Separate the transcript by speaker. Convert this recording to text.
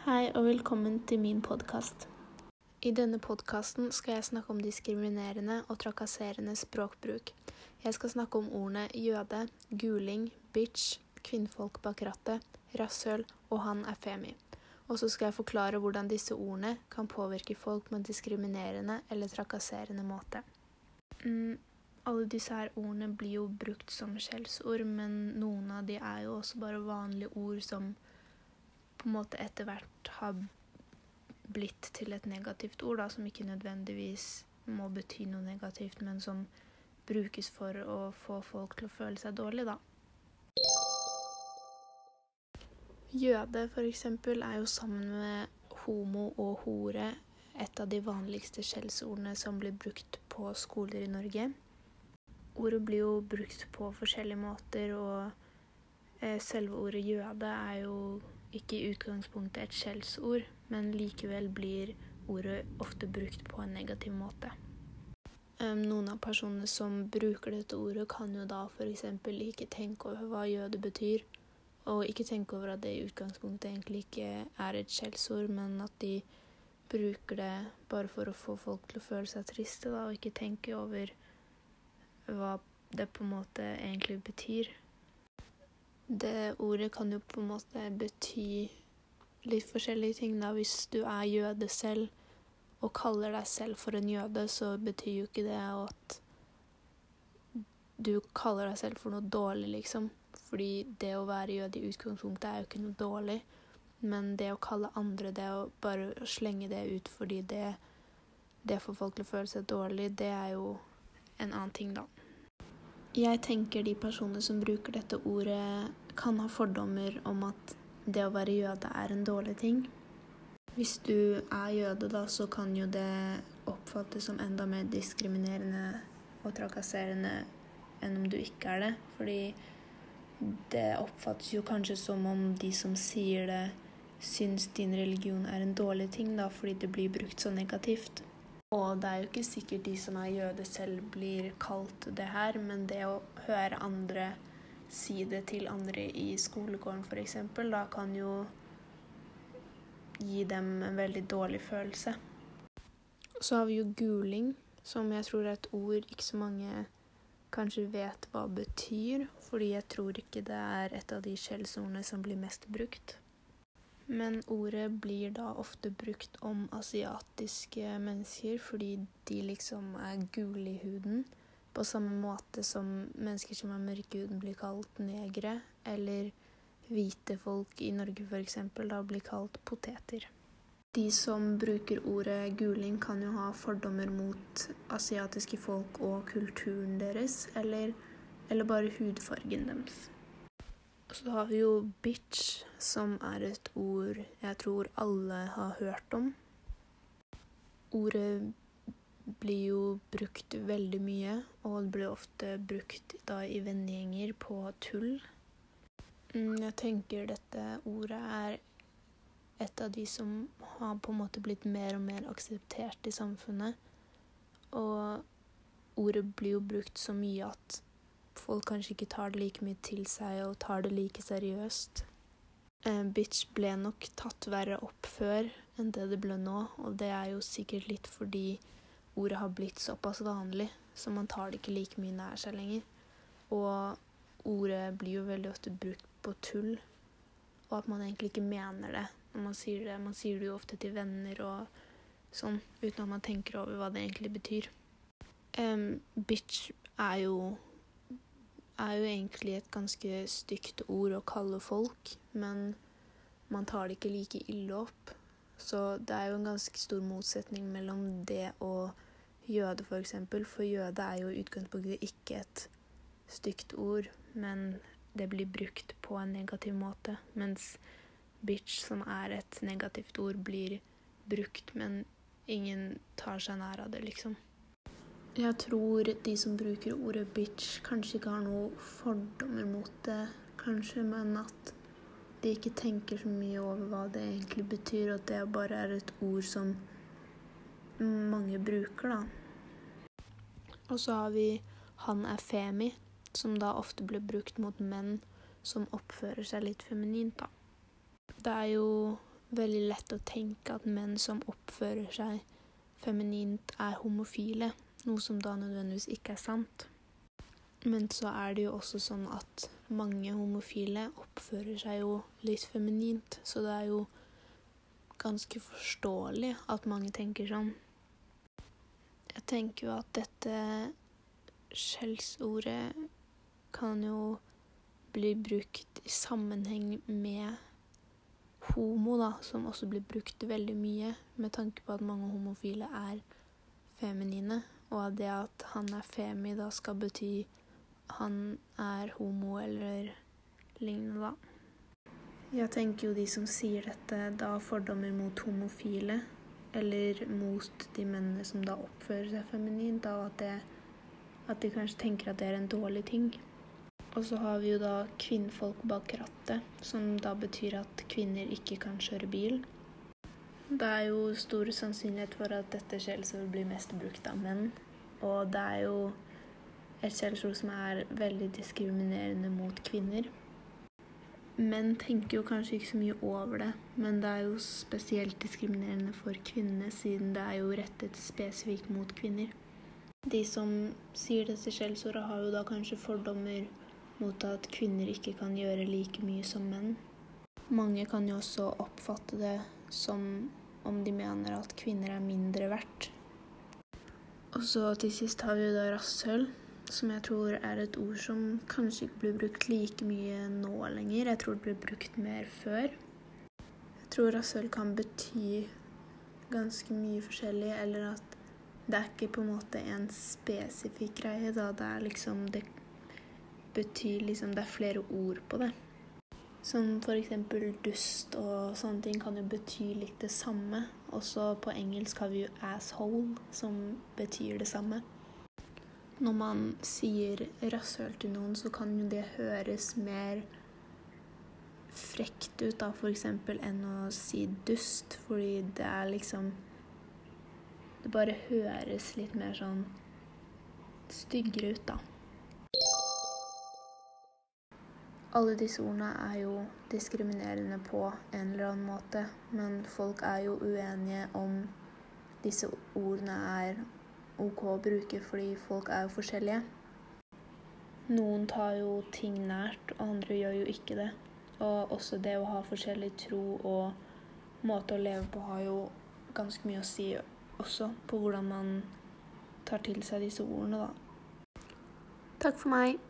Speaker 1: Hei og velkommen til min podkast. I denne podkasten skal jeg snakke om diskriminerende og trakasserende språkbruk. Jeg skal snakke om ordene jøde, guling, bitch, kvinnfolk bak rattet, rasshøl og han er femi. Og så skal jeg forklare hvordan disse ordene kan påvirke folk på en diskriminerende eller trakasserende måte. Mm, alle disse her ordene blir jo brukt som skjellsord, men noen av de er jo også bare vanlige ord som på en måte etter hvert har blitt til et negativt ord, da, som ikke nødvendigvis må bety noe negativt, men som brukes for å få folk til å føle seg dårlig, da. Jøde, eksempel, er jo sammen med homo og hore et av de vanligste skjellsordene som blir brukt på skoler i Norge. Ordet blir jo brukt på forskjellige måter, og eh, selve ordet jøde er jo ikke i utgangspunktet et skjellsord, men likevel blir ordet ofte brukt på en negativ måte. Noen av personene som bruker dette ordet, kan jo da f.eks. ikke tenke over hva jøde betyr, og ikke tenke over at det i utgangspunktet egentlig ikke er et skjellsord, men at de bruker det bare for å få folk til å føle seg triste, da, og ikke tenke over hva det på en måte egentlig betyr. Det ordet kan jo på en måte bety litt forskjellige ting. da. Hvis du er jøde selv og kaller deg selv for en jøde, så betyr jo ikke det at du kaller deg selv for noe dårlig, liksom. Fordi det å være jøde i utgangspunktet er jo ikke noe dårlig. Men det å kalle andre det, og bare slenge det ut fordi det, det får folk til å føle seg dårlig, det er jo en annen ting, da. Jeg tenker de personene som bruker dette ordet, kan ha fordommer om at det å være jøde er en dårlig ting. Hvis du er jøde, da, så kan jo det oppfattes som enda mer diskriminerende og trakasserende enn om du ikke er det. Fordi det oppfattes jo kanskje som om de som sier det, syns din religion er en dårlig ting, da, fordi det blir brukt så negativt. Og det er jo ikke sikkert de som er jøde selv blir kalt det her, men det å høre andre si det til andre i skolegården f.eks., da kan jo gi dem en veldig dårlig følelse. Så har vi jo guling, som jeg tror er et ord ikke så mange kanskje vet hva betyr, fordi jeg tror ikke det er et av de skjellsordene som blir mest brukt. Men ordet blir da ofte brukt om asiatiske mennesker fordi de liksom er gule i huden. På samme måte som mennesker som er mørke huden blir kalt negre. Eller hvite folk i Norge f.eks. da blir kalt poteter. De som bruker ordet guling, kan jo ha fordommer mot asiatiske folk og kulturen deres, eller, eller bare hudfargen deres. Så har vi jo bitch, som er et ord jeg tror alle har hørt om. Ordet blir jo brukt veldig mye, og det blir ofte brukt da i vennegjenger på tull. Mm, jeg tenker dette ordet er et av de som har på en måte blitt mer og mer akseptert i samfunnet. Og ordet blir jo brukt så mye at folk kanskje ikke tar det like mye til seg og tar det like seriøst. Eh, bitch ble nok tatt verre opp før enn det det ble nå, og det er jo sikkert litt fordi ordet har blitt såpass vanlig, så man tar det ikke like mye nær seg lenger. Og ordet blir jo veldig ofte brukt på tull, og at man egentlig ikke mener det når man sier det. Man sier det jo ofte til venner og sånn, uten at man tenker over hva det egentlig betyr. Um, bitch er jo er jo egentlig et ganske stygt ord å kalle folk, men man tar det ikke like ille opp. Så det er jo en ganske stor motsetning mellom det og jøde, f.eks. For, eksempel. for jøde er jo i utgangspunktet ikke et stygt ord, men det blir brukt på en negativ måte. Mens bitch, som er et negativt ord, blir brukt, men ingen tar seg nær av det, liksom. Jeg tror de som bruker ordet bitch, kanskje ikke har noen fordommer mot det, kanskje, men at de ikke tenker så mye over hva det egentlig betyr, og at det bare er et ord som mange bruker, da. Og så har vi 'han er femi', som da ofte blir brukt mot menn som oppfører seg litt feminint, da. Det er jo veldig lett å tenke at menn som oppfører seg feminint, er homofile, noe som da nødvendigvis ikke er sant. Men så er det jo også sånn at mange homofile oppfører seg jo litt feminint, så det er jo ganske forståelig at mange tenker sånn. Jeg tenker jo at dette skjellsordet kan jo bli brukt i sammenheng med homo, da, som også blir brukt veldig mye, med tanke på at mange homofile er feminine, og det at han er femi, da skal bety han er homo eller lignende, da. Jeg tenker jo de som sier dette, da har fordommer mot homofile, eller mot de mennene som da oppfører seg feminint, da, at, det, at de kanskje tenker at det er en dårlig ting. Og så har vi jo da kvinnfolk bak rattet, som da betyr at kvinner ikke kan kjøre bil. Det er jo stor sannsynlighet for at dette skjellsordet blir mest brukt av menn. Og det er jo et skjellsord som er veldig diskriminerende mot kvinner. Menn tenker jo kanskje ikke så mye over det, men det er jo spesielt diskriminerende for kvinnene, siden det er jo rettet spesifikt mot kvinner. De som sier dette skjellsordet, har jo da kanskje fordommer mot at kvinner ikke kan gjøre like mye som menn. Mange kan jo også oppfatte det som om de mener at kvinner er mindre verdt. Og så til sist har vi jo da rasshøl, som jeg tror er et ord som kanskje ikke blir brukt like mye nå lenger. Jeg tror det ble brukt mer før. Jeg tror rasshøl kan bety ganske mye forskjellig, eller at det er ikke på en måte en spesifikk greie, da det er liksom det betyr liksom Det er flere ord på det. Som eksempel dust og sånne ting kan jo bety litt det samme. Også på engelsk har vi jo 'asshole', som betyr det samme. Når man sier rasshøl til noen, så kan jo det høres mer frekt ut, da, eksempel, enn å si dust, fordi det er liksom Det bare høres litt mer sånn styggere ut, da. Alle disse ordene er jo diskriminerende på en eller annen måte, men folk er jo uenige om disse ordene er ok å bruke fordi folk er jo forskjellige. Noen tar jo ting nært, og andre gjør jo ikke det. Og også det å ha forskjellig tro og måte å leve på har jo ganske mye å si også på hvordan man tar til seg disse ordene, da. Takk for meg.